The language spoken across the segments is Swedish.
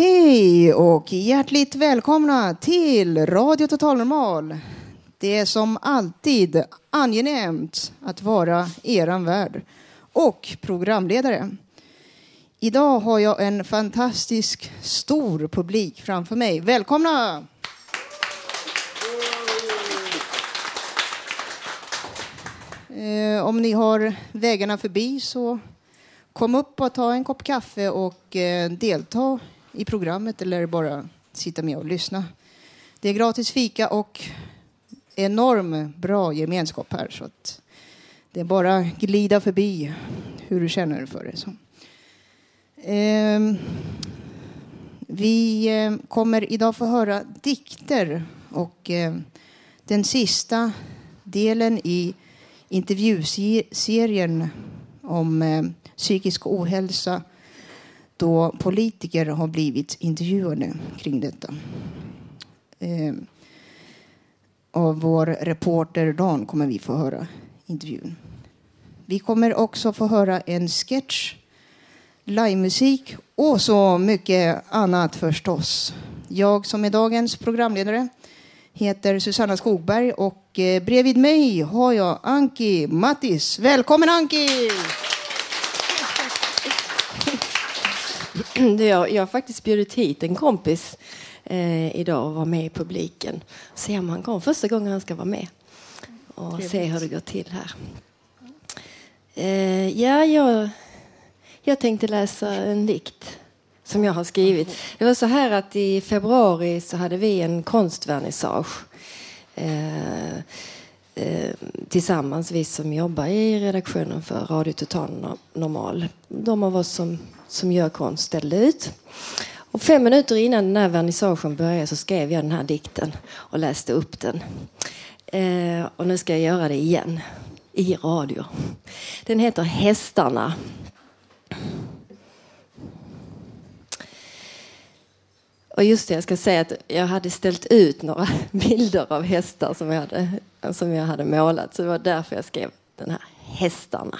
Hej och hjärtligt välkomna till Radio Total Normal. Det är som alltid angenämt att vara eran värd och programledare. Idag har jag en fantastisk stor publik framför mig. Välkomna! Eh, om ni har vägarna förbi så kom upp och ta en kopp kaffe och eh, delta i programmet eller bara sitta med och lyssna. Det är gratis fika och enorm bra gemenskap här så att det är bara glida förbi hur du känner för det. Så. Eh, vi eh, kommer idag få höra dikter och eh, den sista delen i intervjuserien om ehm, psykisk ohälsa då politiker har blivit intervjuade kring detta. Eh, av vår reporter Dan kommer vi få höra intervjun. Vi kommer också få höra en sketch, livemusik och så mycket annat förstås. Jag som är dagens programledare heter Susanna Skogberg och eh, bredvid mig har jag Anki Mattis. Välkommen Anki! Jag, jag har faktiskt bjudit hit en kompis eh, idag och var med i publiken. Se om han kommer första gången han ska vara med och Trevligt. se hur det går till här. Eh, ja, jag, jag tänkte läsa en dikt som jag har skrivit. Det var så här att i februari så hade vi en konstvernissage. Eh, eh, tillsammans, vi som jobbar i redaktionen för Radio Total Normal. De av oss som, som gör konst ställde ut. Och fem minuter innan den här vernissagen började så skrev jag den här dikten och läste upp den. Eh, och nu ska jag göra det igen i radio. Den heter Hästarna. Och just det, jag ska säga att jag hade ställt ut några bilder av hästar som jag hade, som jag hade målat. Så det var därför jag skrev den här Hästarna.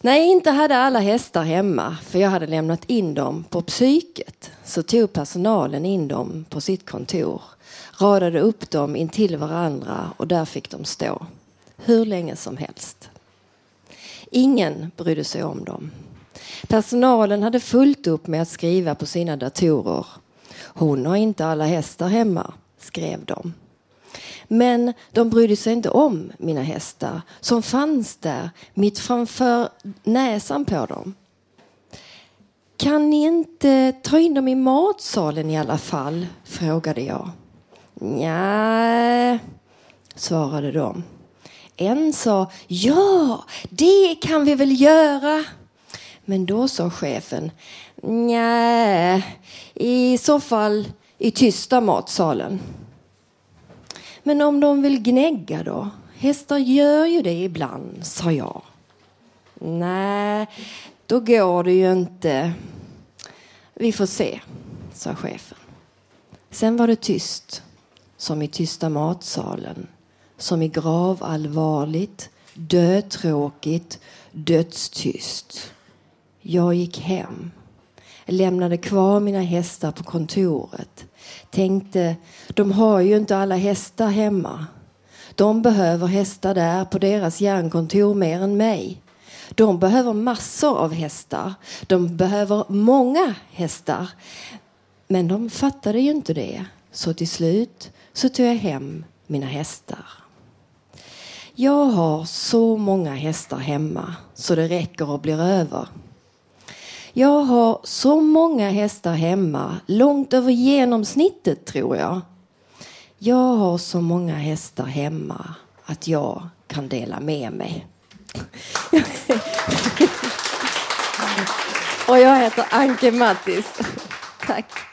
När jag inte hade alla hästar hemma, för jag hade lämnat in dem på psyket, så tog personalen in dem på sitt kontor, radade upp dem intill varandra och där fick de stå, hur länge som helst. Ingen brydde sig om dem. Personalen hade fullt upp med att skriva på sina datorer. Hon har inte alla hästar hemma, skrev de. Men de brydde sig inte om mina hästar som fanns där mitt framför näsan på dem. Kan ni inte ta in dem i matsalen i alla fall? frågade jag. Nej, svarade de. En sa ja, det kan vi väl göra. Men då sa chefen nej, i så fall i tysta matsalen. Men om de vill gnägga då? Hästar gör ju det ibland, sa jag. Nej, då går det ju inte. Vi får se, sa chefen. Sen var det tyst, som i tysta matsalen. Som i gravallvarligt, dötråkigt, dödstyst. Jag gick hem lämnade kvar mina hästar på kontoret. Tänkte, de har ju inte alla hästar hemma. De behöver hästar där på deras järnkontor mer än mig. De behöver massor av hästar. De behöver många hästar. Men de fattade ju inte det. Så till slut så tog jag hem mina hästar. Jag har så många hästar hemma så det räcker och blir över. Jag har så många hästar hemma, långt över genomsnittet tror jag. Jag har så många hästar hemma att jag kan dela med mig. Och jag heter Anke Mattis. Tack.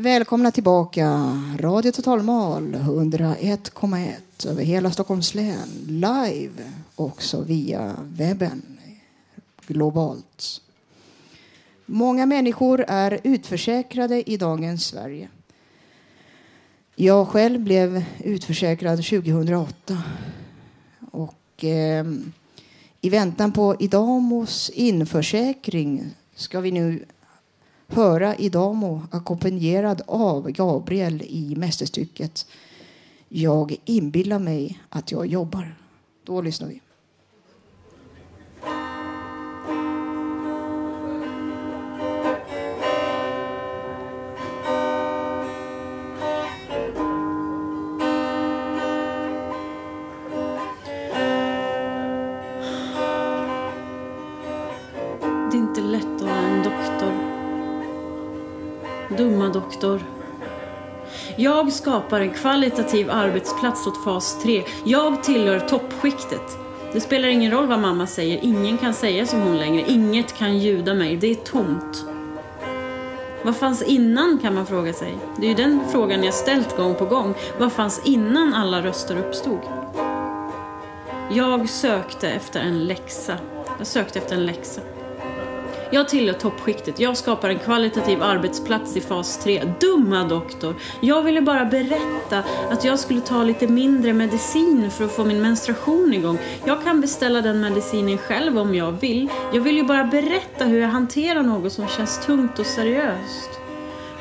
Välkomna tillbaka. Radio Totalmal 101,1 över hela Stockholms län. Live också via webben globalt. Många människor är utförsäkrade i dagens Sverige. Jag själv blev utförsäkrad 2008. Och eh, i väntan på Idamos införsäkring ska vi nu höra Idamo ackompanjerad av Gabriel i mästerstycket Jag inbillar mig att jag jobbar. Då lyssnar vi. Sektor. Jag skapar en kvalitativ arbetsplats åt fas 3. Jag tillhör toppskiktet. Det spelar ingen roll vad mamma säger. Ingen kan säga som hon längre. Inget kan ljuda mig. Det är tomt. Vad fanns innan kan man fråga sig. Det är ju den frågan jag ställt gång på gång. Vad fanns innan alla röster uppstod? Jag sökte efter en läxa. Jag sökte efter en läxa. Jag tillhör toppskiktet. Jag skapar en kvalitativ arbetsplats i fas 3. Dumma doktor. Jag ville bara berätta att jag skulle ta lite mindre medicin för att få min menstruation igång. Jag kan beställa den medicinen själv om jag vill. Jag vill ju bara berätta hur jag hanterar något som känns tungt och seriöst.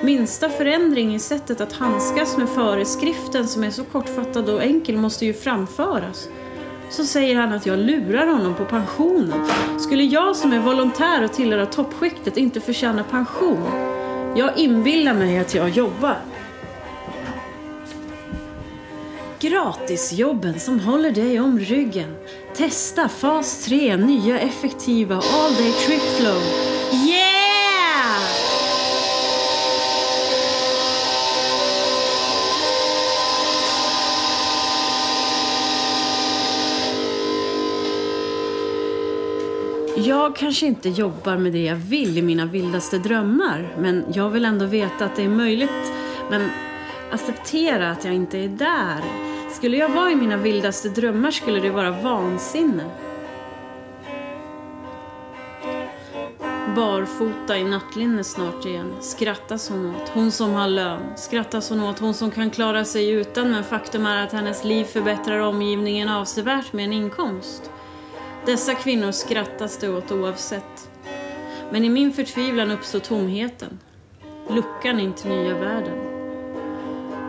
Minsta förändring i sättet att handskas med föreskriften som är så kortfattad och enkel måste ju framföras så säger han att jag lurar honom på pensionen. Skulle jag som är volontär och tillhör toppskiktet inte förtjäna pension? Jag inbillar mig att jag jobbar. Gratisjobben som håller dig om ryggen. Testa fas 3, nya effektiva all day trip flow. Jag kanske inte jobbar med det jag vill i mina vildaste drömmar, men jag vill ändå veta att det är möjligt. Men acceptera att jag inte är där. Skulle jag vara i mina vildaste drömmar skulle det vara vansinne. Barfota i nattlinne snart igen. Skrattas hon åt, hon som har lön. Skrattas hon åt, hon som kan klara sig utan, men faktum är att hennes liv förbättrar omgivningen avsevärt med en inkomst. Dessa kvinnor skrattas det åt oavsett. Men i min förtvivlan uppstår tomheten. Luckan in till nya världen.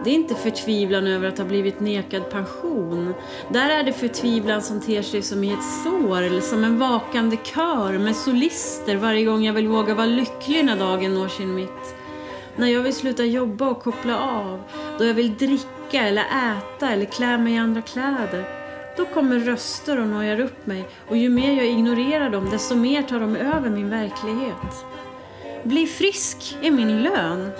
Det är inte förtvivlan över att ha blivit nekad pension. Där är det förtvivlan som ter sig som i ett sår eller som en vakande kör med solister varje gång jag vill våga vara lycklig när dagen når sin mitt. När jag vill sluta jobba och koppla av. Då jag vill dricka eller äta eller klä mig i andra kläder. Då kommer röster och nojar upp mig och ju mer jag ignorerar dem desto mer tar de över min verklighet. Bli frisk är min lön.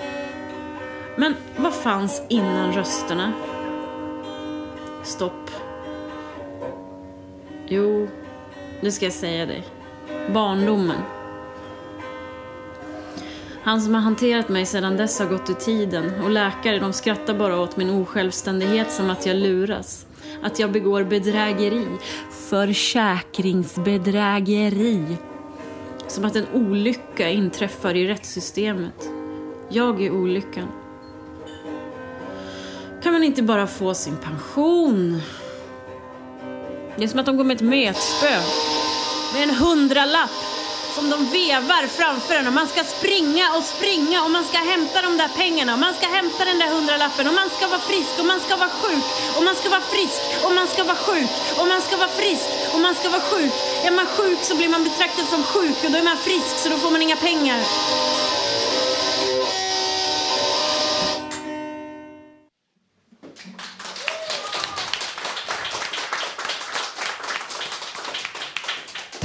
Men vad fanns innan rösterna? Stopp. Jo, nu ska jag säga dig. Barndomen. Han som har hanterat mig sedan dess har gått ur tiden och läkare de skrattar bara åt min osjälvständighet som att jag luras. Att jag begår bedrägeri. Försäkringsbedrägeri. Som att en olycka inträffar i rättssystemet. Jag är olyckan. Kan man inte bara få sin pension? Det är som att de går med ett metspö. Med en hundralapp som de vevar framför en. Och man ska springa och springa och man ska hämta de där pengarna. Och man ska hämta den där hundralappen. Och man ska vara frisk och man ska vara sjuk. Och man ska vara frisk och man ska vara sjuk. Och man ska vara frisk och man ska vara sjuk. Är man sjuk så blir man betraktad som sjuk. Och då är man frisk så då får man inga pengar.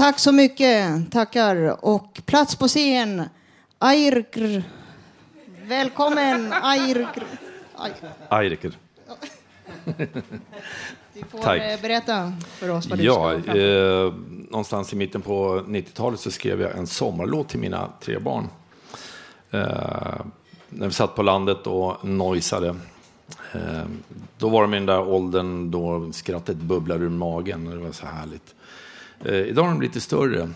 Tack så mycket. Tackar. Och plats på scen. Ayrgr. Välkommen, Ayrgr. Ajreker. Du får Tack. eh, berätta för oss vad du Ja, ska eh, någonstans i mitten på 90-talet så skrev jag en sommarlåt till mina tre barn. Eh, när vi satt på landet och nojsade. Eh, då var de i den där åldern då skrattet bubblar ur magen det var så härligt. Eh, idag är de lite större.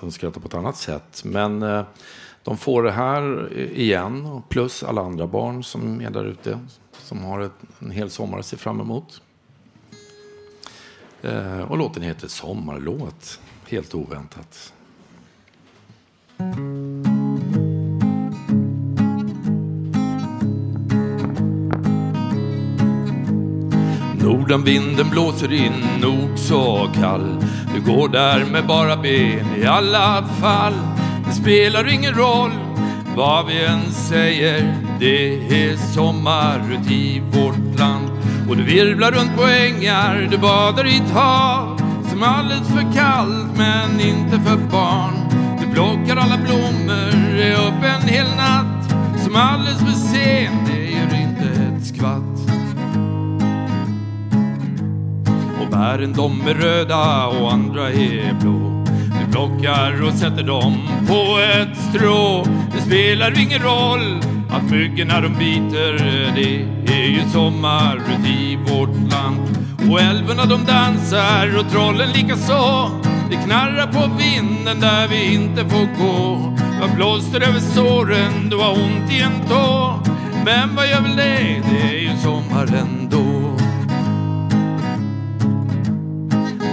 De skrattar på ett annat sätt. Men eh, de får det här eh, igen, plus alla andra barn som är där ute. Som har ett, en hel sommar att se fram emot. Eh, och låten heter Sommarlåt. Helt oväntat. Nordenvinden blåser in nog så kall. Du går där med bara ben i alla fall. Det spelar ingen roll vad vi än säger. Det är sommar ut i vårt land. Och du virvlar runt på ängar Du badar i ett hav som är alldeles för kallt men inte för barn. Du plockar alla blommor, är upp en hel natt Som alldeles för sen, bären de är röda och andra är blå. Du plockar och sätter dem på ett strå. Det spelar ingen roll att myggorna de biter. Det är ju sommar i vårt land. Och älvorna de dansar och trollen lika så. Det knarrar på vinden där vi inte får gå. Du har plåster över såren, du har ont i en tå. Men vad gör väl det? Det är ju sommar ändå.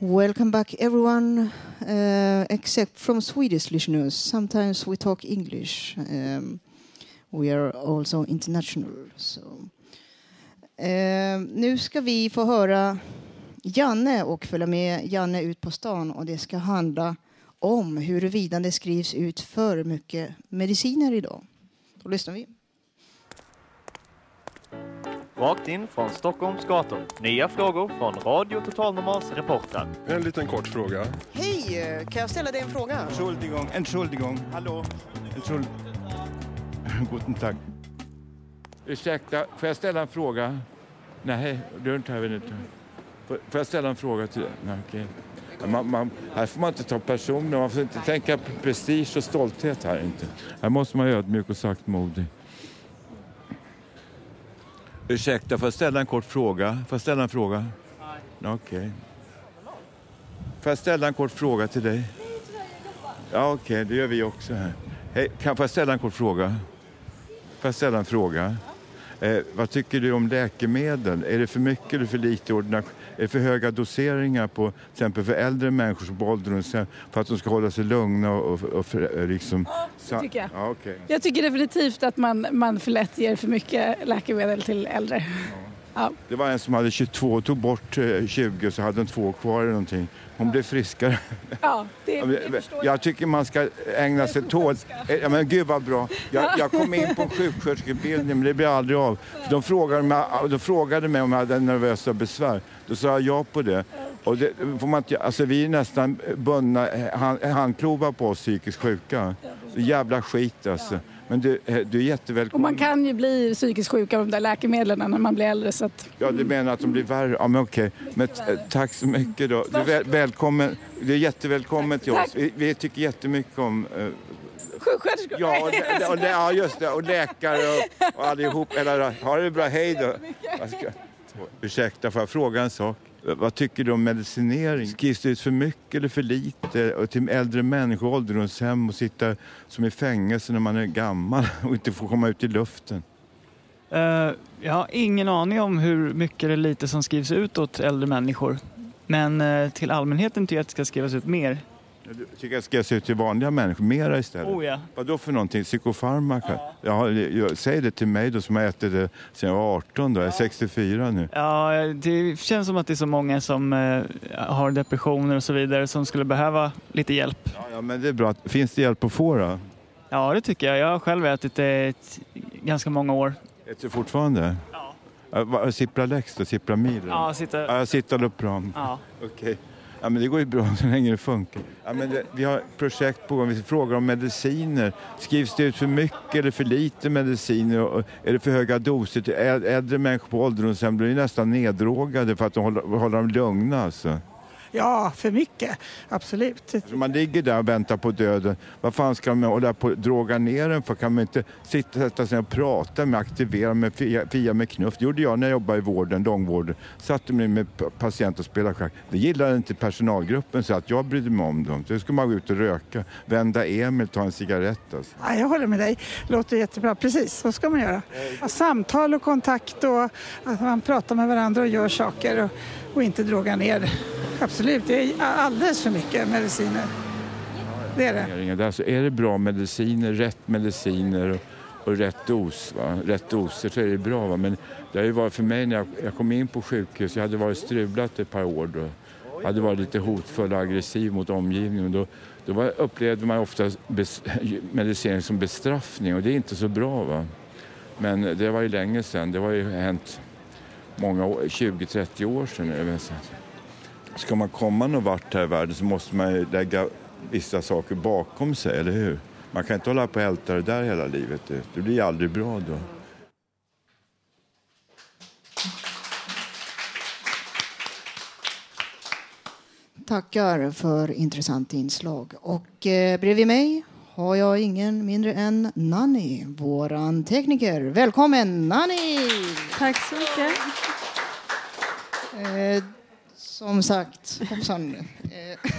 Welcome back, everyone, uh, except from Swedish listeners. Sometimes we talk English. Um, we are also international. So. Uh, nu ska vi få höra Janne och följa med Janne ut på stan och det ska handla om huruvida det skrivs ut för mycket mediciner idag. Då lyssnar vi. Rakt in från Stockholms gator. Nya frågor från Radio Total Normals reportrar. En liten kort fråga. Hej, kan jag ställa dig en fråga? Entschuldigung, Entschuldigung, hallo. Entschuld... Guten Tag. Ursäkta, får jag ställa en fråga? Nej, du tar vi inte. Får jag ställa en fråga till dig? Nej, okej. Man, man, här får man inte ta personer, man får inte tänka på prestige och stolthet här inte. Här måste man vara ödmjuk och saktmodig. Ursäkta, får jag ställa en kort fråga? Får jag ställa en fråga? Nej. Okej. Får jag ställa en kort fråga till dig? Ja, okej, det gör vi också här. Hej, kan, får jag ställa en kort fråga? Får jag ställa en fråga? Eh, vad tycker du om läkemedel? Är det för mycket eller för lite ordination? Är det för höga doseringar på till exempel för äldre människor på ålderdomshem för att de ska hålla sig lugna och, och, för, eh, liksom... det tycker jag. Ja, okej. Jag tycker definitivt att man, man för lätt ger för mycket läkemedel till äldre. Ja. Det var en som hade 22 och tog bort eh, 20 så hade den två kvar eller någonting. Hon blev friskare. Ja, det, Ja, jag. Jag tycker man ska ägna sig. Eh, Ja, men gud vad bra. Jag, jag kom in på en sjuksköterskeutbildning men det blev aldrig av. De frågade, mig, de frågade mig om jag hade nervösa besvär. Då sa jag ja på det. Och det får man alltså vi är nästan bundna hand, handklovar på oss psykiskt sjuka. Jävla skit alltså. Men du, eh, du är Och jättevälkommen. man kan ju bli psykiskt sjuk av de där läkemedlen när man blir äldre. Så att, Ja, du menar att de blir värre? Ja, men okej. Men tack så mycket då. Du är väl, välkommen. Du är jättevälkommen till oss. Tack. Vi, vi tycker jättemycket om eh, sjuksköterskor. Ja, och, och, lä- ja, just det. Och läkare och, och allihop. Eller, ha det bra, hej då. Ursäkta, får jag fråga en sak? Vad tycker du om medicinering? Skrivs det ut för mycket eller för lite? Och till äldre människor, ålderdomshem och sitta som i fängelse när man är gammal och inte får komma ut i luften? Uh, jag har ingen aning om hur mycket eller lite som skrivs ut åt äldre människor. Men uh, till allmänheten tycker jag att det ska skrivas ut mer. Du tycker jag ska se ut till vanliga människor mera istället? Oh ja. Vad då för någonting? Psykofarmaka? Ja. jag, säg det till mig då som har ätit det sedan jag var 18 då. Jag är 64 nu. Ja, det känns som att det är så många som eh, har depressioner och så vidare som skulle behöva lite hjälp. Ja, ja, men det är bra. Finns det hjälp att få då? Ja, det tycker jag. Jag har själv ätit det ett, ganska många år. Äter du fortfarande? Ja. Cipralex då? Cipramil? Ja, sitta... Ja, Citalopram. Ja. Okej. Ja, men det går ju bra så länge det funkar. Ja, men det, vi har projekt på gång. Vi frågar om mediciner. Skrivs det ut för mycket eller för lite mediciner? Och är det för höga doser? Äldre människor på ålderdomshem blir ju nästan neddrogade för att de håller, håller dem lugna. Alltså. Ja, för mycket. Absolut. Man ligger där och väntar på döden. Vad fan ska man hålla på och droga ner den för? Kan man inte sitta, sätta sig och prata med, aktivera med, fia, fia med knuff? Det gjorde jag när jag jobbade i vården, långvården. Satte mig med patient och spelade schack. Det gillade inte personalgruppen så att jag brydde mig om dem. Då skulle man gå ut och röka, vända Emil, ta en cigarett. Alltså. Ja, jag håller med dig. Låter jättebra. Precis, så ska man göra. Samtal och kontakt och att man pratar med varandra och gör saker och, och inte droga ner. Absolut, det är alldeles för mycket mediciner. Det är det. Alltså, är det bra mediciner, rätt mediciner och, rätt dos, va? rätt doser så är det bra. Va? Men det har ju varit för mig när jag, jag kom in på sjukhus, jag hade varit strulat ett par år då. Jag hade varit lite hotfull och aggressiv mot omgivningen. Då, då var, upplevde man ofta bes, medicinering som bestraffning och det är inte så bra. Va? Men det var ju länge sedan, det har ju hänt många år, 20-30 år sedan. Ska man komma någon vart här i världen så måste man lägga vissa saker bakom sig, eller hur? Man kan inte hålla på och älta det där hela livet. Det, det blir aldrig bra då. Tackar för intressant inslag. Och eh, bredvid mig har jag ingen mindre än Nanny, våran tekniker. Välkommen Nanny! Tack så mycket. Eh, som sagt, hoppsan. Eh,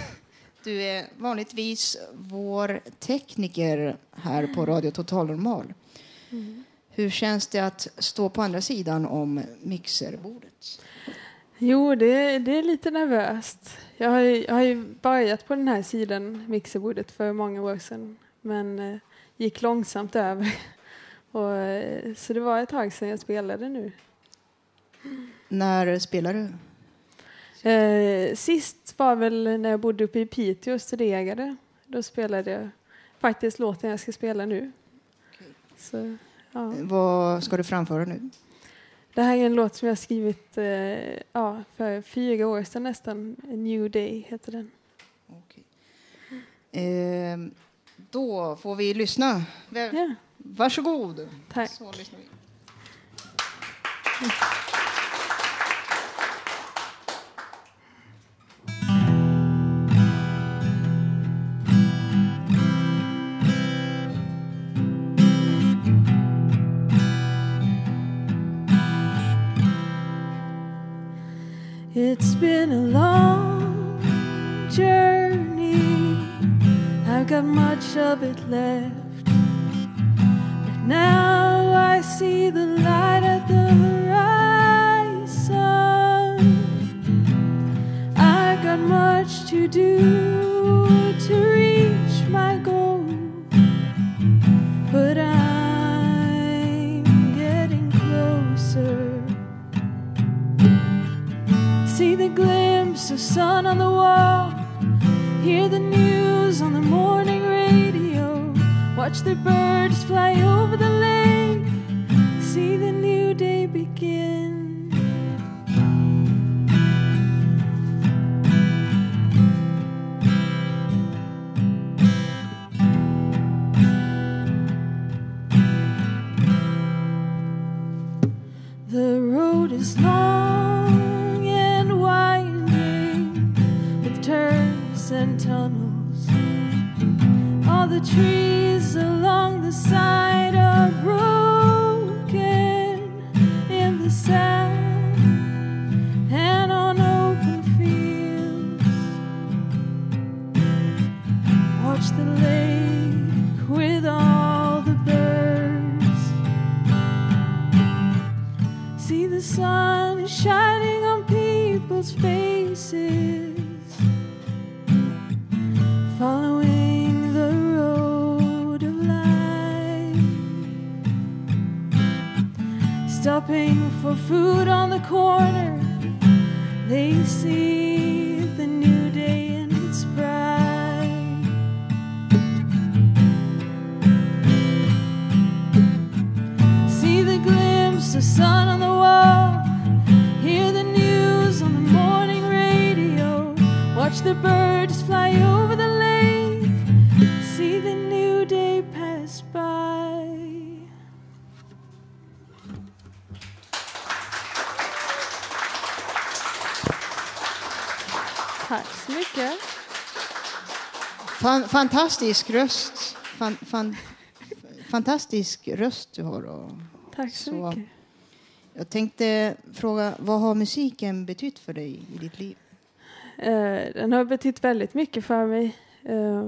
du är vanligtvis vår tekniker här på Radio Total Normal. Mm. Hur känns det att stå på andra sidan om mixerbordet? Jo, det, det är lite nervöst. Jag har, ju, jag har ju börjat på den här sidan, mixerbordet, för många år sedan. Men eh, gick långsamt över. Och, eh, så det var ett tag sedan jag spelade nu. När spelar du? Eh, sist var väl när jag bodde uppe i Piteå och studerade. Då spelade jag faktiskt låten jag ska spela nu. Så, ja. Vad ska du framföra nu? Det här är en låt som jag skrivit eh, ja, för fyra år sedan nästan. A New Day heter den. Eh, då får vi lyssna. Varsågod. Tack. Så lyssnar vi. It's been a long got much of it left. But now I see the light at the horizon. I got much to do to reach my goal. But I'm getting closer. See the glimpse of sun on the wall. Hear the news on the morning radio. Watch the birds fly over the lake. See the new day begin. Fantastisk röst. Fan, fan, fantastisk röst du har. Och Tack så mycket. Jag tänkte fråga, vad har musiken betytt för dig i ditt liv? Eh, den har betytt väldigt mycket för mig. Eh,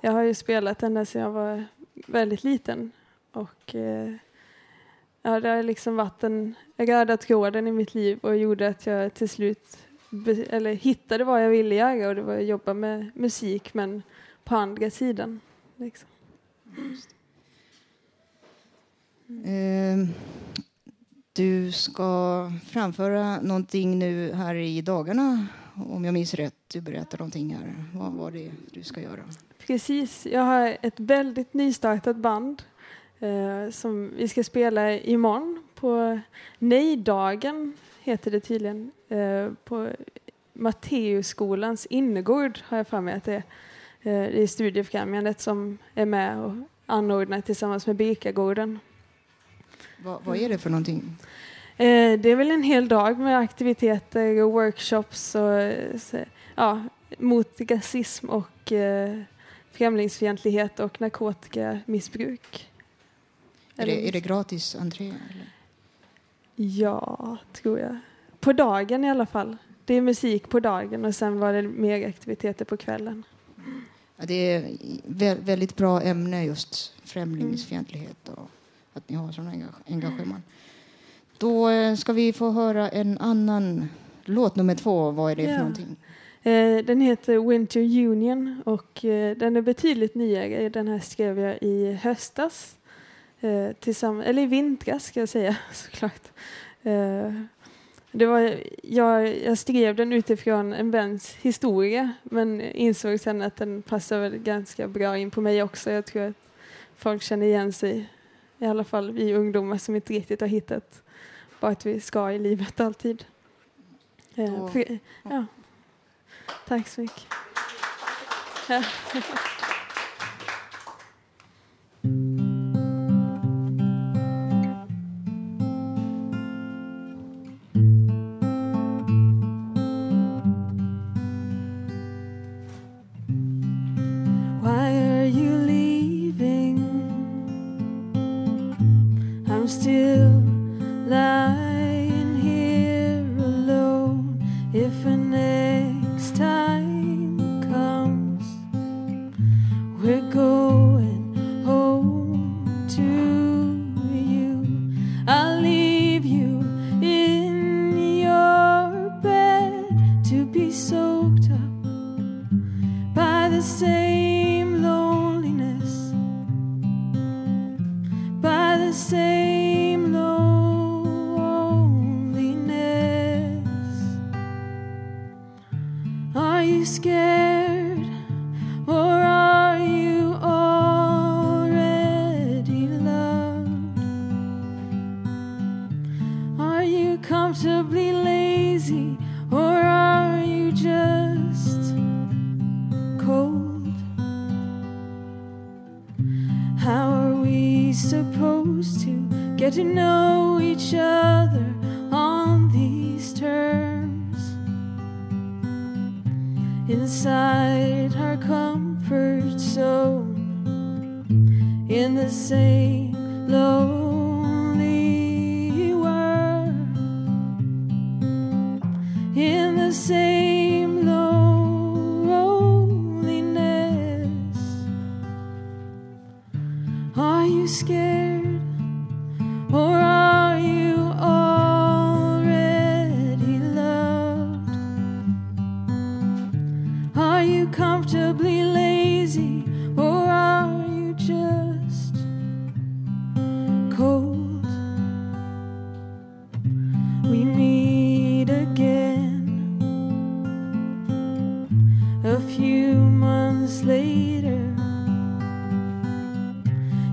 jag har ju spelat ända sedan jag var väldigt liten. Och eh, ja, det har liksom varit en röda tråden i mitt liv och gjorde att jag till slut be- eller hittade vad jag ville göra och det var att jobba med musik men på andra sidan. Liksom. Eh, Du ska framföra någonting nu här i dagarna, om jag minns rätt. Du berättar någonting här. Vad var det du ska göra? Precis, jag har ett väldigt nystartat band eh, som vi ska spela imorgon på Nej-dagen, heter det tydligen, eh, på Matteusskolans innergård har jag för mig att det är. Eh, är Studiefrämjandet som är med och anordnar tillsammans med Birkagården. Vad, vad är det för någonting? Eh, det är väl en hel dag med aktiviteter och workshops och, eh, ja, mot rasism och främlingsfientlighet och narkotikamissbruk. Är det, är det gratis entré? Eller? Ja, tror jag. På dagen i alla fall. Det är musik på dagen och sen var det mer aktiviteter på kvällen. Ja, det är vä- väldigt bra ämne just främlingsfientlighet och att ni har sådana engage- engagemang. Då eh, ska vi få höra en annan låt nummer två. Vad är det Ja. för någonting? Eh, den heter Winter Union och eh, den är betydligt nyare. Den här skrev jag i höstas. Tillsammans, eller i vintras ska jag säga såklart. Det var, jag, jag skrev den utifrån en väns historia men insåg sen att den passar ganska bra in på mig också. Jag tror att folk känner igen sig. I alla fall vi ungdomar som inte riktigt har hittat vart vi ska i livet alltid. Eh, ja. Tack så mycket.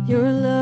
Your loving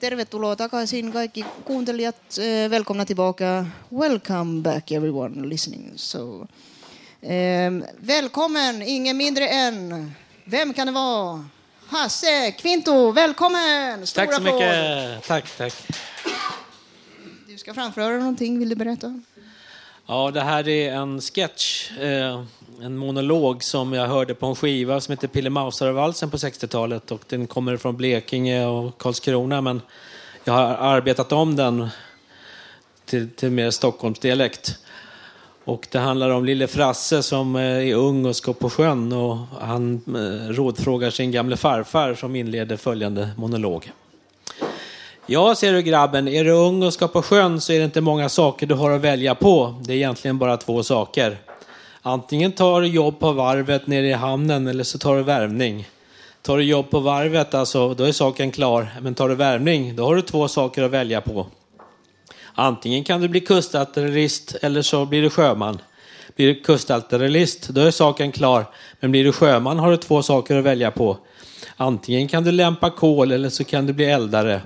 Tervetuloa takaisin kaikki kuuntelijat. Eh, Välkomna tillbaka. Welcome back everyone listening. So, eh, välkommen, ingen mindre än, vem kan det vara? Hasse Kvinto, välkommen! Stor Tack så applåd. mycket. Tack, tack. Du ska framföra någonting, vill du berätta? Ja, det här är en sketch, eh, en monolog som jag hörde på en skiva som heter Pillemausarvalsen på 60-talet och den kommer från Blekinge och Karlskrona men jag har arbetat om den till, till mer Stockholmsdialekt. Och det handlar om lille Frasse som eh, är ung och ska på sjön och han eh, rådfrågar sin gamle farfar som inleder följande monolog. Ja, ser du grabben, är du ung och ska på sjön så är det inte många saker du har att välja på. Det är egentligen bara två saker. Antingen tar du jobb på varvet nere i hamnen eller så tar du värvning. Tar du jobb på varvet, alltså, då är saken klar. Men tar du värvning, då har du två saker att välja på. Antingen kan du bli kustartillerist eller så blir du sjöman. Blir du kustartillerist, då är saken klar. Men blir du sjöman har du två saker att välja på. Antingen kan du lämpa kol eller så kan du bli eldare.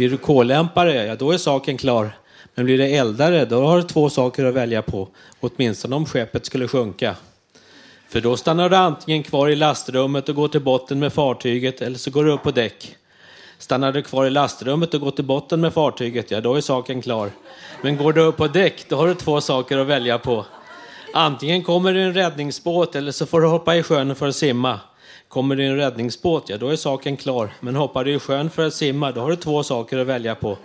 Blir du kollämpare, ja då är saken klar. Men blir du eldare, då har du två saker att välja på. Åtminstone om skeppet skulle sjunka. För då stannar du antingen kvar i lastrummet och går till botten med fartyget eller så går du upp på däck. Stannar du kvar i lastrummet och går till botten med fartyget, ja då är saken klar. Men går du upp på däck, då har du två saker att välja på. Antingen kommer det en räddningsbåt eller så får du hoppa i sjön för att simma. Kommer det en räddningsbåt, ja då är saken klar. Men hoppar du i sjön för att simma, då har du två saker att välja på.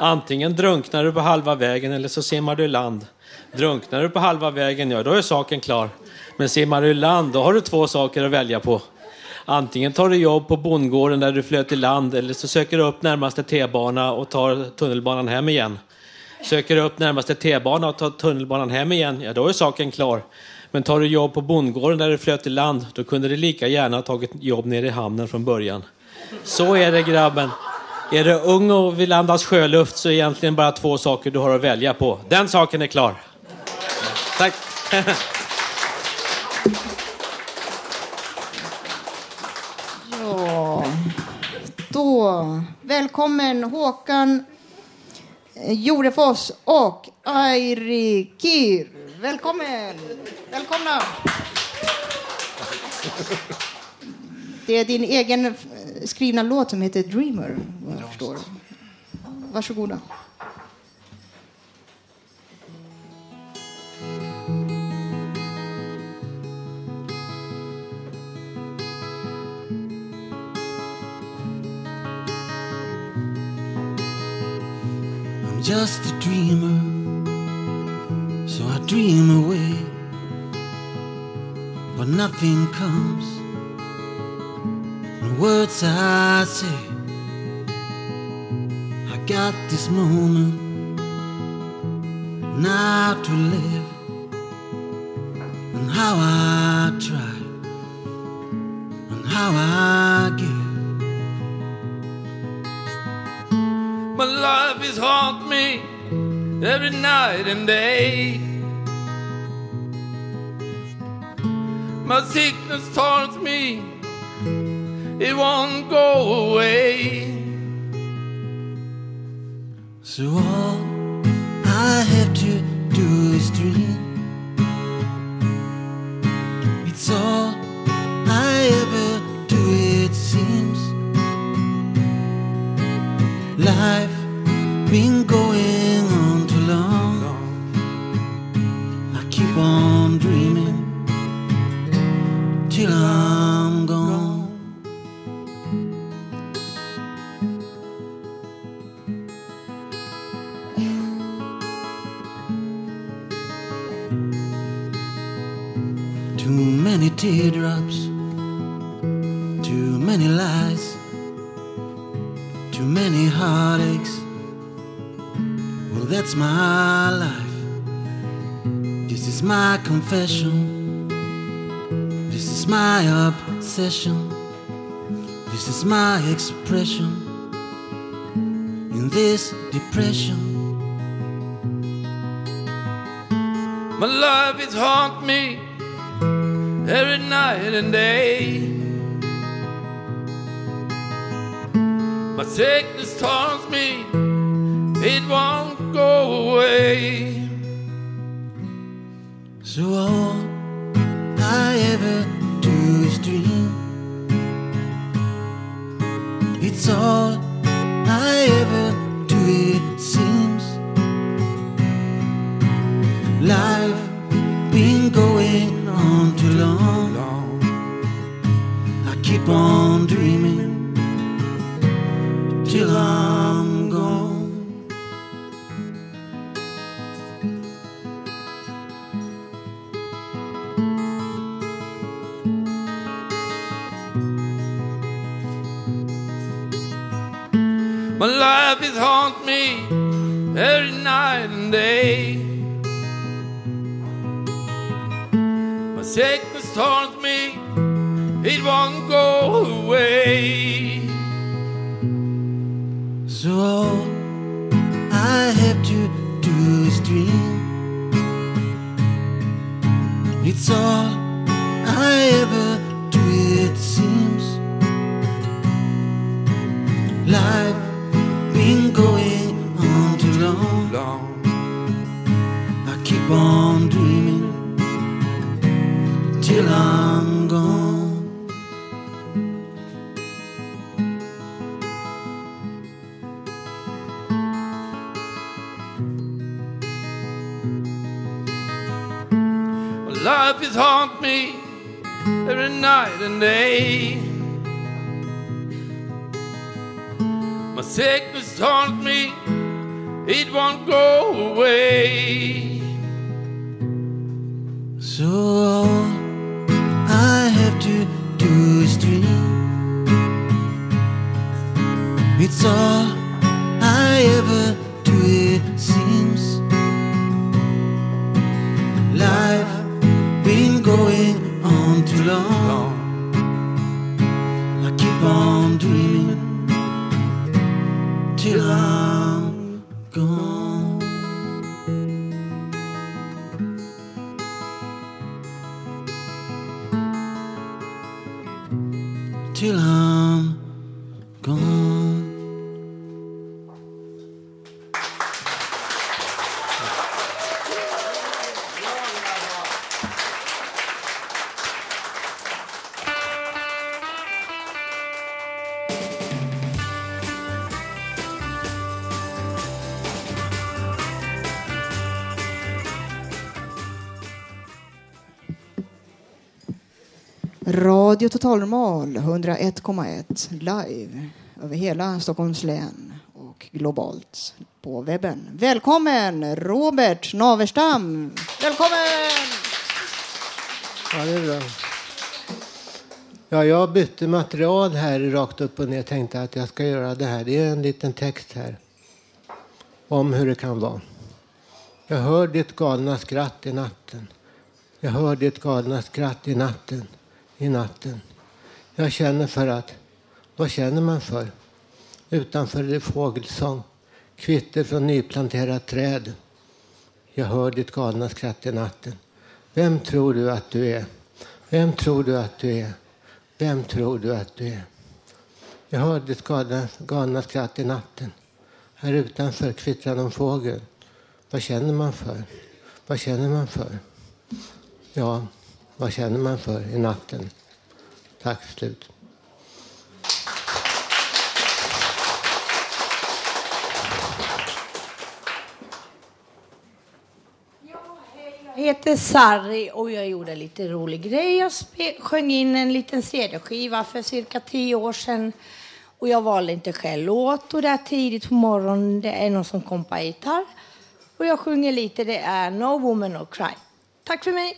Antingen drunknar du på halva vägen eller så simmar du i land. Drunknar du på halva vägen, ja då är saken klar. Men simmar du i land, då har du två saker att välja på. Antingen tar du jobb på bondgården där du flöt i land eller så söker du upp närmaste T-bana och tar tunnelbanan hem igen. Söker du upp närmaste T-bana och tar tunnelbanan hem igen, ja då är saken klar. Men tar du jobb på bondgården där du flöt i land, då kunde du lika gärna ha tagit jobb nere i hamnen från början. Så är det grabben. Är du ung och vill andas sjöluft så är det egentligen bara två saker du har att välja på. Den saken är klar. Tack. Ja, då välkommen Håkan Jorefoss Jorefors och Airi Kir. Välkommen! Välkomna! Det är din egen eh, skrivna låt som heter Dreamer, vad jag förstår. Varsågoda. I'm just a dreamer, dream away. But nothing comes. The words I say, I got this moment now to live, and how I try, and how I give. My life is haunt me every night and day. My sickness taunts me, it won't go away. So all I have to do is dream. It's all I'm gone. Too many teardrops, too many lies, too many heartaches. Well, that's my life. This is my confession. My obsession. This is my expression in this depression. My life is haunt me every night and day. My sickness keep on dreaming till I'm gone. My life is haunt me every night and day. My sickness haunts me, it won't go away. So Radio Total Normal 101,1 live över hela Stockholms län och globalt på webben. Välkommen Robert Naverstam! Välkommen! Ja, det är bra. Ja, jag bytte material här rakt upp och ner. Tänkte att jag ska göra det här. Det är en liten text här om hur det kan vara. Jag hör ditt galna skratt i natten. Jag hör ditt galna skratt i natten, i natten. Jag känner för att, vad känner man för? Utanför är det fågelsång, kvitter från nyplanterat träd. Jag hör ditt galna skratt i natten. Vem tror du att du är? Vem tror du att du är? Vem tror du att du är? Jag hör ditt galna, galna skratt i natten. Här utanför kvittrar någon fågel. Vad känner man för? Vad känner man för? Ja, vad känner man för i natten? Tack, slut. Jag heter Sarri och jag gjorde en lite rolig grej. Jag sjöng in en liten CD-skiva för cirka tio år sedan. Och jag valde inte själv låt och det är tidigt på morgonen. Det är någon som kompar gitarr. Och jag sjunger lite. Det är No Woman No Cry. Tack för mig.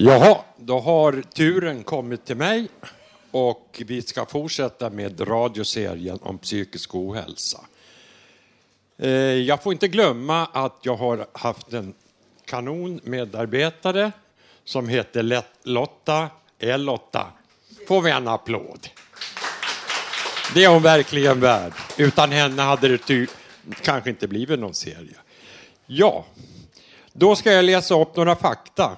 Jaha, då har turen kommit till mig och vi ska fortsätta med radioserien om psykisk ohälsa. Eh, jag får inte glömma att jag har haft en kanon medarbetare som heter Lotta L-Lotta. Får vi en applåd? Det är hon verkligen värd. Utan henne hade det ty- kanske inte blivit någon serie. Ja, då ska jag läsa upp några fakta.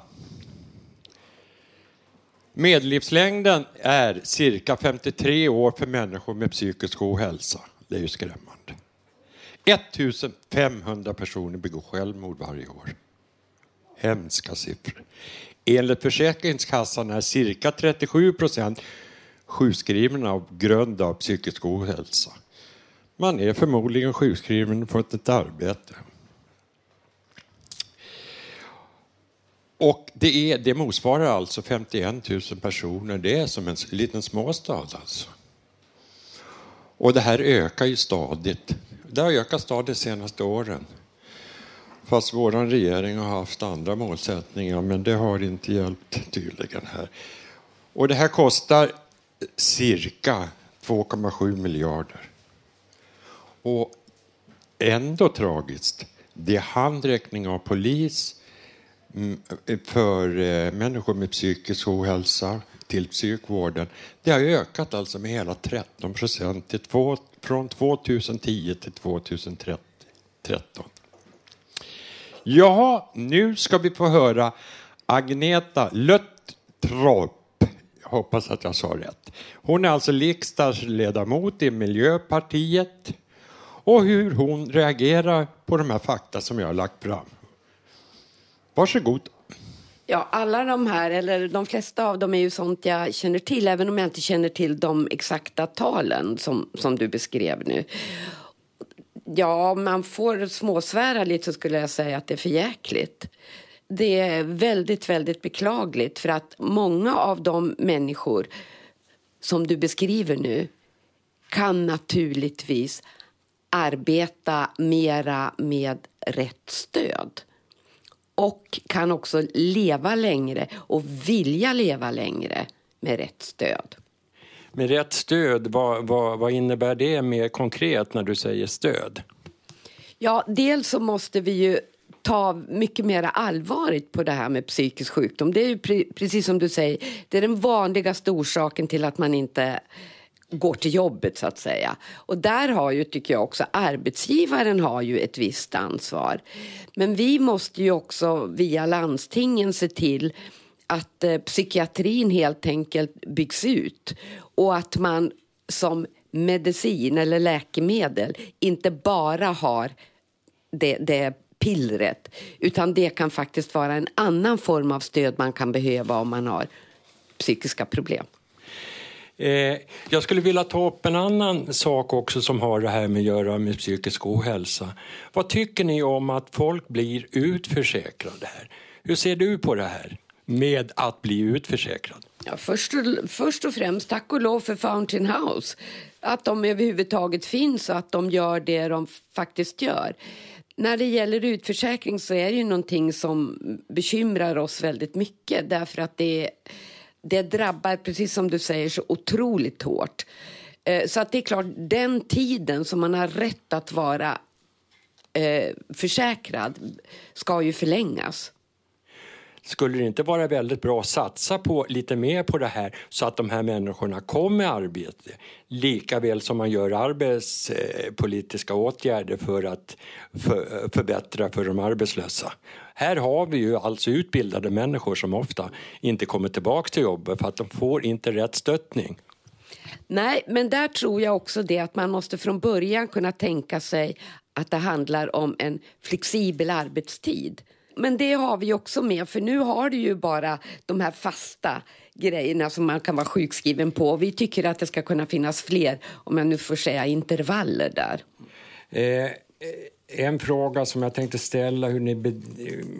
Medellivslängden är cirka 53 år för människor med psykisk ohälsa. Det är ju skrämmande. 1500 personer begår självmord varje år. Hemska siffror. Enligt Försäkringskassan är cirka 37 procent sjukskrivna av grund av psykisk ohälsa. Man är förmodligen sjukskriven för ett arbete. Och det, är, det motsvarar alltså 51 000 personer. Det är som en liten småstad alltså. Och det här ökar ju stadigt. Det har ökat stadigt de senaste åren. Fast vår regering har haft andra målsättningar, men det har inte hjälpt tydligen här. Och det här kostar cirka 2,7 miljarder. Och ändå tragiskt, det är handräckning av polis Mm, för eh, människor med psykisk ohälsa till psykvården. Det har ökat alltså med hela 13 procent till två, från 2010 till 2013. Ja, nu ska vi få höra Agneta Löttrop. Jag hoppas att jag sa rätt. Hon är alltså riksdagsledamot i Miljöpartiet och hur hon reagerar på de här fakta som jag har lagt fram. Varsågod. Ja, alla de här, eller de flesta av dem är ju sånt jag känner till, även om jag inte känner till de exakta talen som, som du beskrev nu. Ja, om man får småsvära lite så skulle jag säga att det är för jäkligt. Det är väldigt, väldigt beklagligt för att många av de människor som du beskriver nu kan naturligtvis arbeta mera med rätt stöd och kan också leva längre och vilja leva längre med rätt stöd. Med rätt stöd, vad, vad, vad innebär det mer konkret när du säger stöd? Ja, dels så måste vi ju ta mycket mer allvarligt på det här med psykisk sjukdom. Det är ju pre- precis som du säger, det är den vanligaste orsaken till att man inte går till jobbet så att säga. Och där har ju, tycker jag också, arbetsgivaren har ju ett visst ansvar. Men vi måste ju också via landstingen se till att eh, psykiatrin helt enkelt byggs ut och att man som medicin eller läkemedel inte bara har det, det pillret utan det kan faktiskt vara en annan form av stöd man kan behöva om man har psykiska problem. Eh, jag skulle vilja ta upp en annan sak också som har det här med att göra med psykisk ohälsa. Vad tycker ni om att folk blir utförsäkrade här? Hur ser du på det här med att bli utförsäkrad? Ja, först, och, först och främst, tack och lov för Fountain House. Att de överhuvudtaget finns och att de gör det de faktiskt gör. När det gäller utförsäkring så är det ju någonting som bekymrar oss väldigt mycket därför att det, det drabbar, precis som du säger, så otroligt hårt. Eh, så att det är klart, den tiden som man har rätt att vara eh, försäkrad ska ju förlängas. Skulle det inte vara väldigt bra att satsa på lite mer på det här så att de här människorna kommer i arbete lika väl som man gör arbetspolitiska åtgärder för att för, förbättra för de arbetslösa? Här har vi ju alltså utbildade människor som ofta inte kommer tillbaka till jobbet för att de får inte rätt stöttning. Nej, men där tror jag också det att man måste från början kunna tänka sig att det handlar om en flexibel arbetstid. Men det har vi också med, för nu har du ju bara de här fasta grejerna som man kan vara sjukskriven på. Vi tycker att det ska kunna finnas fler, om jag nu får säga intervaller där. Eh, en fråga som jag tänkte ställa, hur ni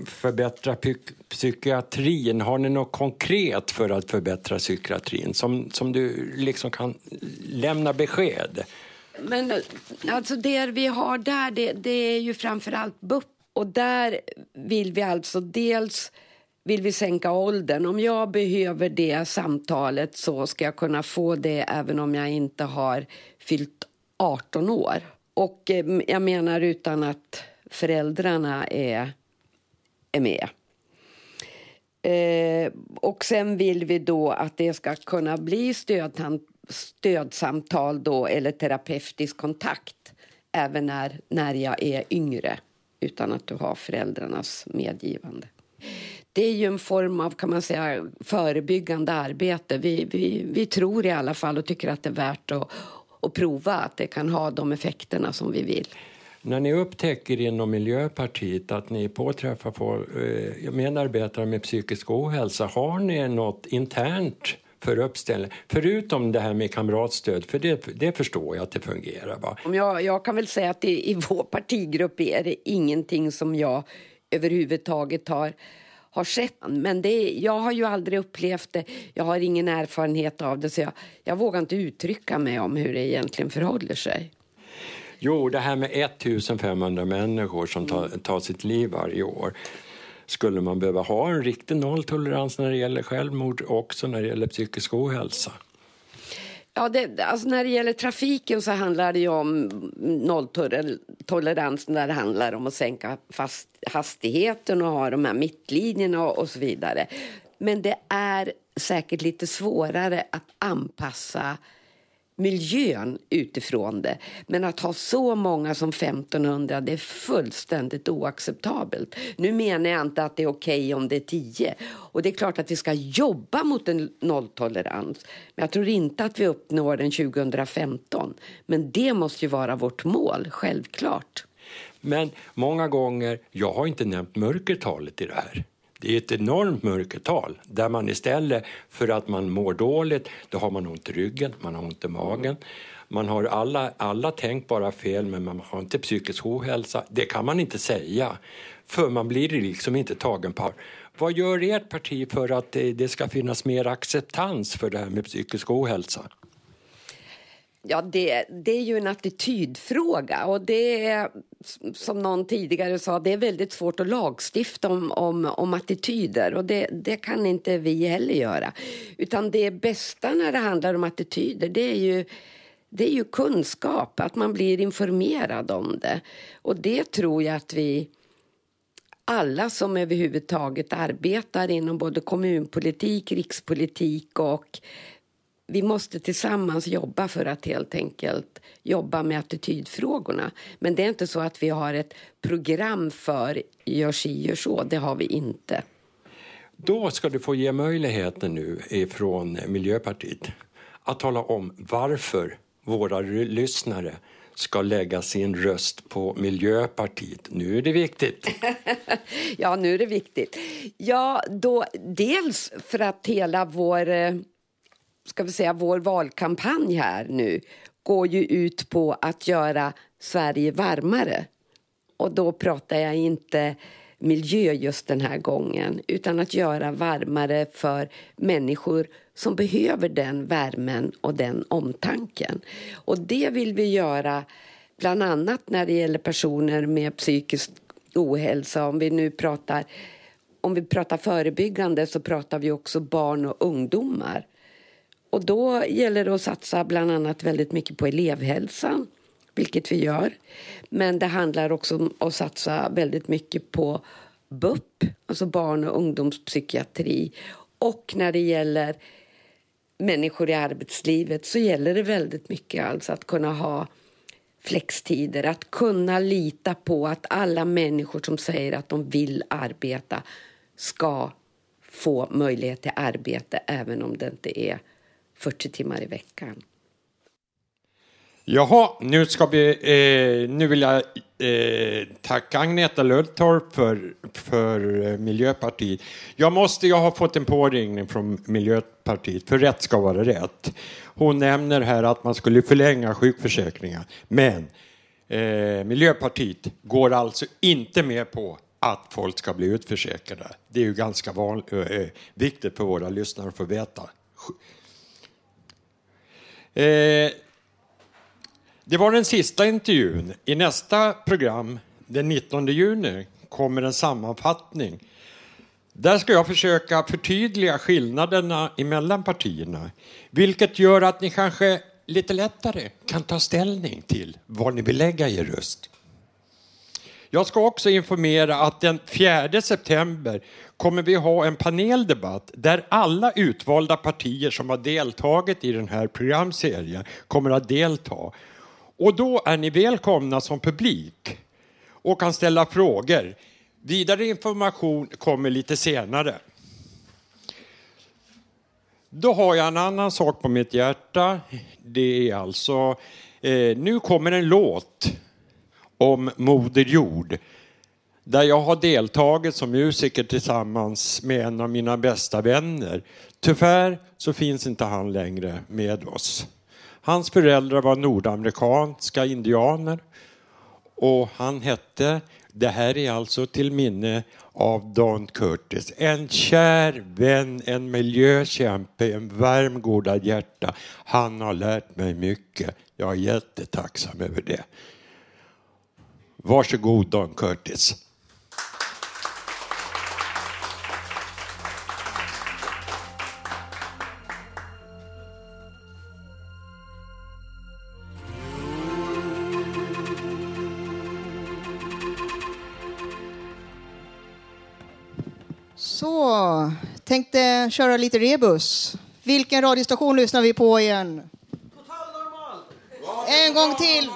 förbättrar psyk- psykiatrin. Har ni något konkret för att förbättra psykiatrin som, som du liksom kan lämna besked? Men alltså det vi har där, det, det är ju framför allt BUP. Och där vill vi alltså dels vill vi sänka åldern? Om jag behöver det samtalet så ska jag kunna få det även om jag inte har fyllt 18 år. Och eh, jag menar utan att föräldrarna är, är med. Eh, och sen vill vi då att det ska kunna bli stöd, stödsamtal då, eller terapeutisk kontakt även när, när jag är yngre utan att du har föräldrarnas medgivande. Det är ju en form av kan man säga, förebyggande arbete. Vi, vi, vi tror i alla fall och tycker att det är värt att, att prova att det kan ha de effekterna som vi vill. När ni upptäcker inom Miljöpartiet att ni påträffar folk, eh, medarbetare med psykisk ohälsa, har ni något internt för uppställning? Förutom det här med kamratstöd, för det, det förstår jag att det fungerar. Va? Jag, jag kan väl säga att i, i vår partigrupp är det ingenting som jag överhuvudtaget har, har sett. Men det, jag har ju aldrig upplevt det, jag har ingen erfarenhet av det så jag, jag vågar inte uttrycka mig om hur det egentligen förhåller sig. Jo, det här med 1500 människor som tar, tar sitt liv varje år. Skulle man behöva ha en riktig nolltolerans när det gäller självmord också när det gäller psykisk ohälsa? Ja, det, alltså när det gäller trafiken så handlar det ju om nolltolerans när det handlar om att sänka fast hastigheten och ha de här mittlinjerna och, och så vidare. Men det är säkert lite svårare att anpassa miljön utifrån det. Men att ha så många som 1500 det är fullständigt oacceptabelt. Nu menar jag inte att det är okej okay om det är 10. Och det är klart att vi ska jobba mot en nolltolerans. Men jag tror inte att vi uppnår den 2015. Men det måste ju vara vårt mål, självklart. Men många gånger, jag har inte nämnt mörkertalet i det här. Det är ett enormt mörkertal där man istället för att man mår dåligt, då har man ont i ryggen, man har ont i magen. Man har alla, alla tänkbara fel men man har inte psykisk ohälsa. Det kan man inte säga för man blir liksom inte tagen på Vad gör ert parti för att det det ska finnas mer acceptans för det här med psykisk ohälsa? Ja, det, det är ju en attitydfråga och det är som någon tidigare sa, det är väldigt svårt att lagstifta om, om, om attityder och det, det kan inte vi heller göra. Utan det bästa när det handlar om attityder, det är ju det är ju kunskap, att man blir informerad om det. Och det tror jag att vi alla som överhuvudtaget arbetar inom både kommunpolitik, rikspolitik och vi måste tillsammans jobba för att helt enkelt jobba med attitydfrågorna. Men det är inte så att vi har ett program för gör si, gör så. Det har vi inte. Då ska du få ge möjligheten nu ifrån Miljöpartiet att tala om varför våra lyssnare ska lägga sin röst på Miljöpartiet. Nu är det viktigt. ja, nu är det viktigt. Ja, då, dels för att hela vår eh, ska vi säga, vår valkampanj här nu går ju ut på att göra Sverige varmare. Och då pratar jag inte miljö just den här gången utan att göra varmare för människor som behöver den värmen och den omtanken. Och det vill vi göra bland annat när det gäller personer med psykisk ohälsa. Om vi nu pratar, om vi pratar förebyggande så pratar vi också barn och ungdomar. Och då gäller det att satsa bland annat väldigt mycket på elevhälsan, vilket vi gör. Men det handlar också om att satsa väldigt mycket på BUP, alltså barn och ungdomspsykiatri. Och när det gäller människor i arbetslivet så gäller det väldigt mycket alltså att kunna ha flextider, att kunna lita på att alla människor som säger att de vill arbeta ska få möjlighet till arbete även om det inte är 40 timmar i veckan. Jaha, nu, ska vi, eh, nu vill jag eh, tacka Agneta Lönntorp för, för eh, Miljöpartiet. Jag måste, jag har fått en påringning från Miljöpartiet, för rätt ska vara rätt. Hon nämner här att man skulle förlänga sjukförsäkringen, men eh, Miljöpartiet går alltså inte med på att folk ska bli utförsäkrade. Det är ju ganska van, eh, eh, viktigt för våra lyssnare att få veta. Eh, det var den sista intervjun. I nästa program, den 19 juni, kommer en sammanfattning Där ska jag försöka förtydliga skillnaderna mellan partierna, vilket gör att ni kanske lite lättare kan ta ställning till var ni vill lägga er röst. Jag ska också informera att den 4 september kommer vi ha en paneldebatt där alla utvalda partier som har deltagit i den här programserien kommer att delta. Och då är ni välkomna som publik och kan ställa frågor. Vidare information kommer lite senare. Då har jag en annan sak på mitt hjärta. Det är alltså, eh, nu kommer en låt om Moder Jord där jag har deltagit som musiker tillsammans med en av mina bästa vänner. Tyvärr så finns inte han längre med oss. Hans föräldrar var nordamerikanska indianer och han hette, det här är alltså till minne av Don Curtis, en kär vän, en miljökämpe, en varm varmgodad hjärta. Han har lärt mig mycket. Jag är jättetacksam över det. Varsågod Don Curtis. Tänkte köra lite rebus. Vilken radiostation lyssnar vi på igen? En gång till.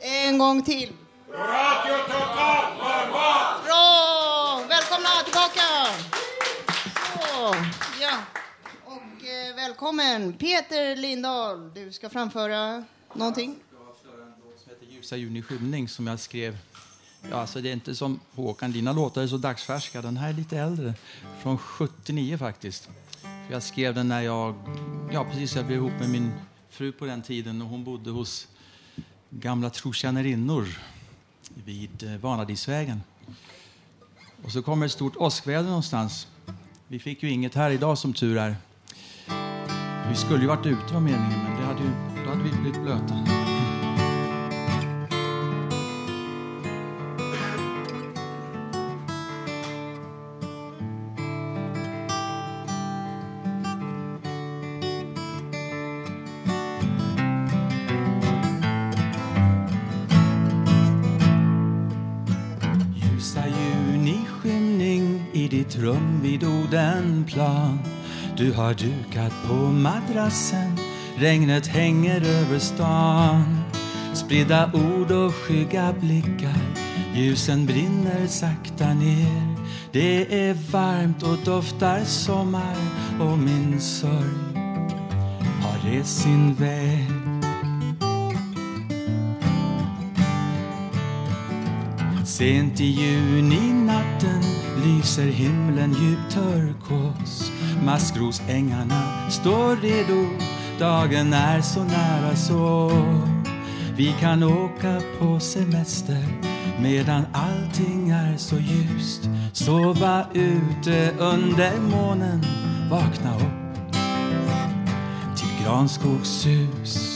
En gång till. Radio Total Normal! Bra! Välkomna tillbaka! Så, ja. Och eh, välkommen Peter Lindahl. Du ska framföra någonting. som heter Ljusa juni skymning som jag skrev. Ja, alltså det är inte som Håkan, dina låtar är så dagsfärska. Den här är lite äldre, från 79 faktiskt. För jag skrev den när jag, ja precis, jag blev ihop med min fru på den tiden och hon bodde hos gamla trotjänarinnor vid eh, Vanadisvägen. Och så kommer ett stort åskväder någonstans. Vi fick ju inget här idag som tur är. Vi skulle ju varit ute var meningen, men det hade ju, då hade vi blivit blöta. Ditt rum vid Odenplan. Du har dukat på madrassen Regnet hänger över stan. Spridda ord och skygga blickar Ljusen brinner sakta ner. Det är varmt och doftar sommar Och min sorg har rest sin väg. Sent i juninatten lyser himlen djupt turkos. Maskrosängarna står redo, dagen är så nära så. Vi kan åka på semester medan allting är så ljust. Sova ute under månen, vakna upp till granskogssus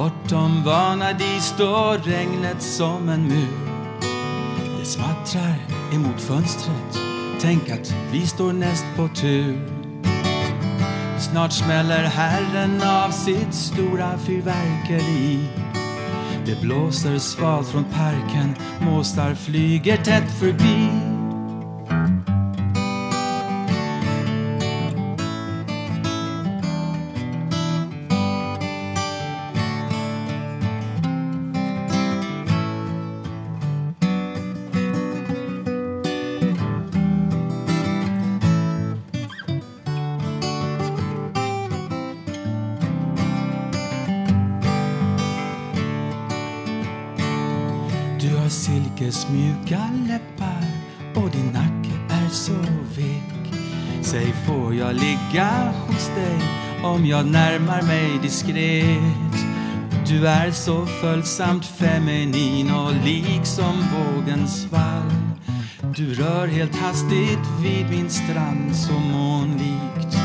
Bortom Vanadis står regnet som en mur. Det smattrar emot fönstret. Tänk att vi står näst på tur. Snart smäller Herren av sitt stora fyrverkeri. Det blåser svalt från parken, måsar flyger tätt förbi. Om jag närmar mig diskret? Du är så följsamt feminin och lik som vågens svall. Du rör helt hastigt vid min strand så månlikt,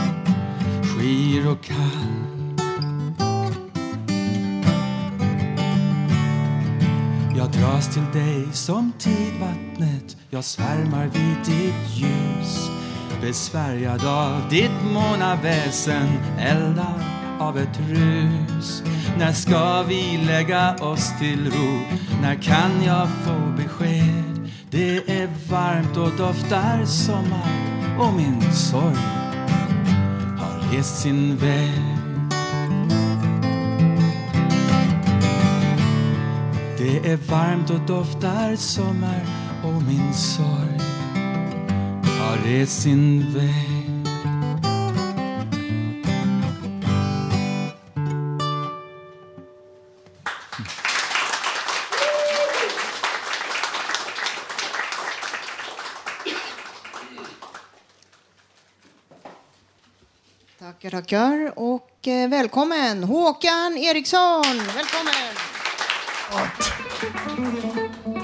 skir och kall. Jag dras till dig som tidvattnet Jag svärmar vid ditt ljus Besvärjad av ditt månaväsen Eldar av ett rus När ska vi lägga oss till ro? När kan jag få besked? Det är varmt och doftar sommar och min sorg har rest sin väg Det är varmt och doftar sommar och min sorg rest sin väg Tackar, tackar. Och eh, välkommen Håkan Eriksson. Välkommen!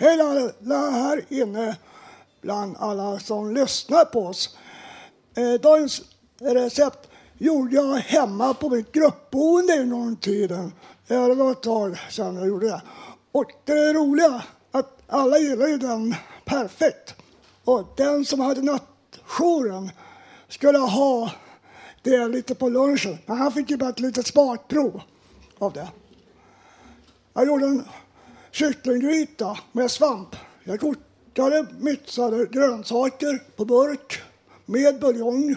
Hej alla här inne bland alla som lyssnar på oss. Eh, dagens recept gjorde jag hemma på mitt gruppboende en gång i tiden. Det var ett tag sedan jag gjorde det. Och det roliga att alla gillar ju den perfekt. Och den som hade nattjouren skulle ha det lite på lunchen. Men han fick ju bara ett litet smakprov av det. Jag gjorde en kycklinggryta med svamp. Jag kokade mixade grönsaker på burk med buljong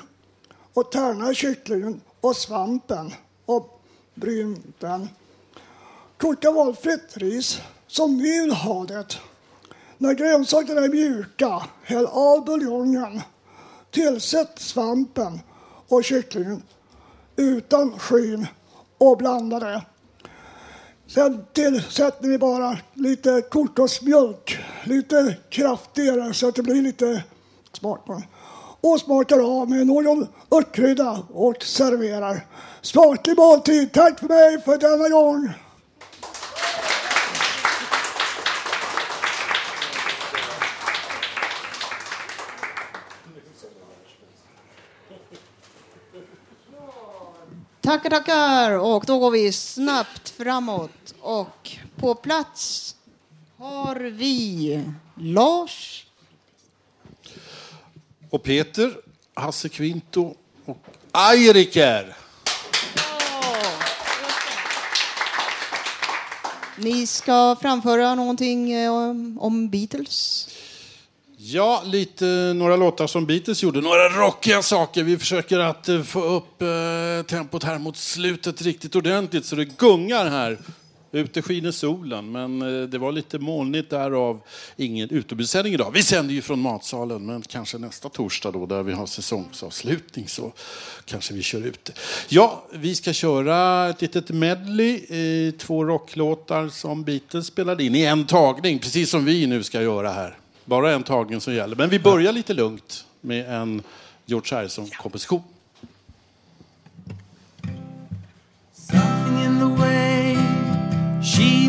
och tärnade kycklingen och svampen och brynte den. Koka valfritt ris som ni vill ha det. När grönsakerna är mjuka, häll av buljongen. Tillsätt svampen och kycklingen utan skyn och blanda det. Sen tillsätter vi bara lite kokosmjölk, lite kraftigare så att det blir lite smak på. Och smakar av med någon örtkrydda och serverar. Smaklig måltid. Tack för mig för denna gång. Tackar, tackar. Och då går vi snabbt framåt. Och på plats har vi Lars. Och Peter, Hasse Kvinto och Eiriker. Ni ska framföra någonting eh, om- Beatles. Ja, lite några låtar som Beatles gjorde. Några rockiga saker. Vi försöker att eh, få upp eh, tempot här mot slutet riktigt ordentligt så det gungar här. Ute skiner solen, men eh, det var lite molnigt därav ingen utomhussändning idag. Vi sänder ju från matsalen, men kanske nästa torsdag då där vi har säsongsavslutning så kanske vi kör ut. Ja, vi ska köra ett litet medley, två rocklåtar som Beatles spelade in i en tagning, precis som vi nu ska göra här. Bara en tagning som gäller. Men vi börjar lite lugnt med en George Harrison-komposition. She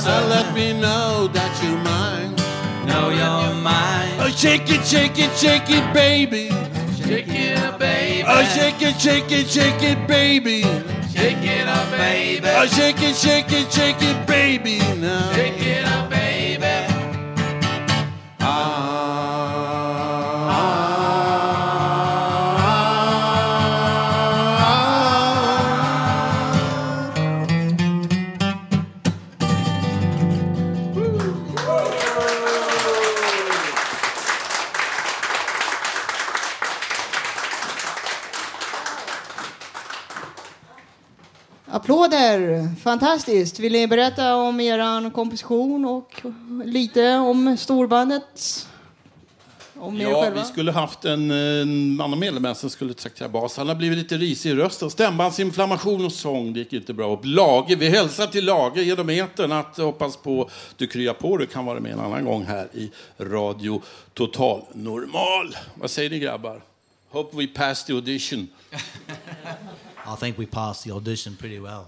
So let me know that you're mine. Know you're mine. Oh, shake it, shake it, shake it, baby. Shake it up, baby. Oh, shake it, shake it, shake it, baby. Shake it up, baby. Oh, shake it, shake it, shake it, baby. Now. Shake it up, baby. Applåder! Fantastiskt! Vill ni berätta om er komposition och lite om storbandet? Om er Ja, vi skulle haft en, en annan medlem som skulle traktera bas. Han har blivit lite risig i rösten. Stämbandsinflammation och sång, det gick inte bra. Och Lage, vi hälsar till Lage genom etern att hoppas på du kryar på du kan vara med en annan gång här i Radio Total Normal. Vad säger ni grabbar? Hope we pass the audition. I think we passed the audition pretty well.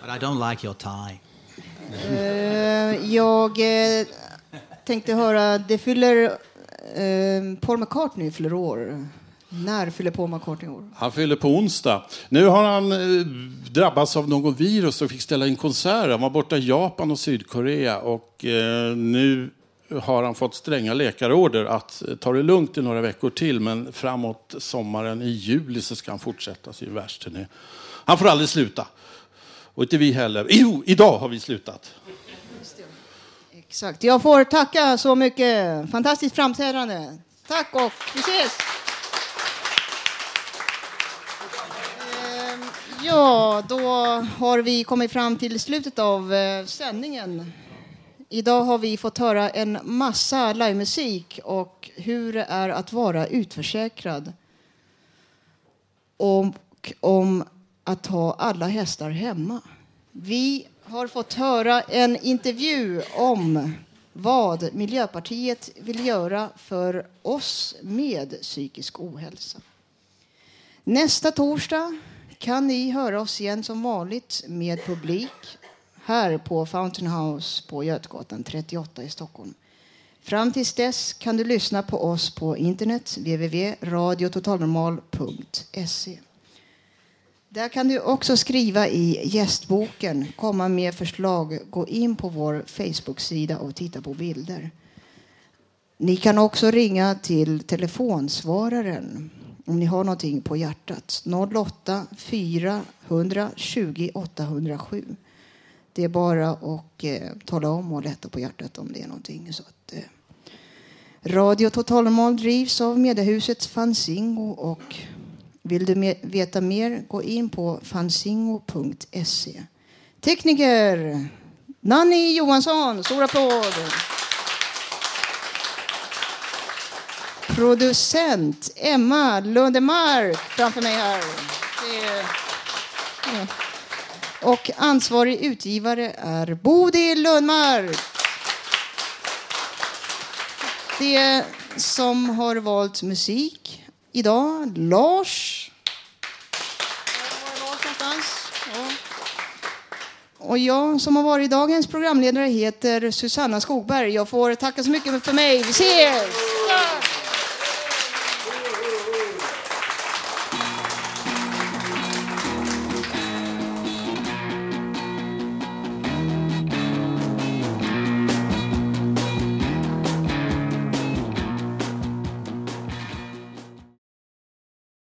But I don't like your tie. Eh, jag eh, tänkte höra, det fyller eh, Paul McCartney fyller år. När fyller Paul McCartney år? Han fyller på onsdag. Nu har han eh, drabbats av någon virus och fick ställa in konserter. Han var borta i Japan och Sydkorea och eh, nu har han fått stränga läkarorder att ta det lugnt i några veckor till men framåt sommaren i juli så ska han fortsätta sin världsturné. Han får aldrig sluta. Och inte vi heller. Jo, idag har vi slutat. Exakt. Jag får tacka så mycket. Fantastiskt framträdande. Tack och vi ses! Ehm, ja, då har vi kommit fram till slutet av eh, sändningen. Idag har vi fått höra en massa livemusik och hur det är att vara utförsäkrad. Och om att ha alla hästar hemma. Vi har fått höra en intervju om vad Miljöpartiet vill göra för oss med psykisk ohälsa. Nästa torsdag kan ni höra oss igen som vanligt med publik här på Fountain House på Götgatan 38 i Stockholm. Fram tills dess kan du lyssna på oss på internet www.radiototalnormal.se. Där kan du också skriva i gästboken, komma med förslag, gå in på vår Facebook-sida och titta på bilder. Ni kan också ringa till telefonsvararen om ni har någonting på hjärtat. 08 420 807. Det är bara att eh, tala om och lätta på hjärtat om det är någonting. Så att, eh. Radio Totalnormal drivs av Mediehuset Fanzingo och vill du veta mer gå in på fanzingo.se. Tekniker Nanny Johansson, stor applåd! Producent Emma Lundemark framför mig här. Och ansvarig utgivare är Bodil Lundmark. Det som har valt musik idag, Lars. Lars. Och jag som har varit dagens programledare heter Susanna Skogberg. Jag får tacka så mycket för mig. Vi ses!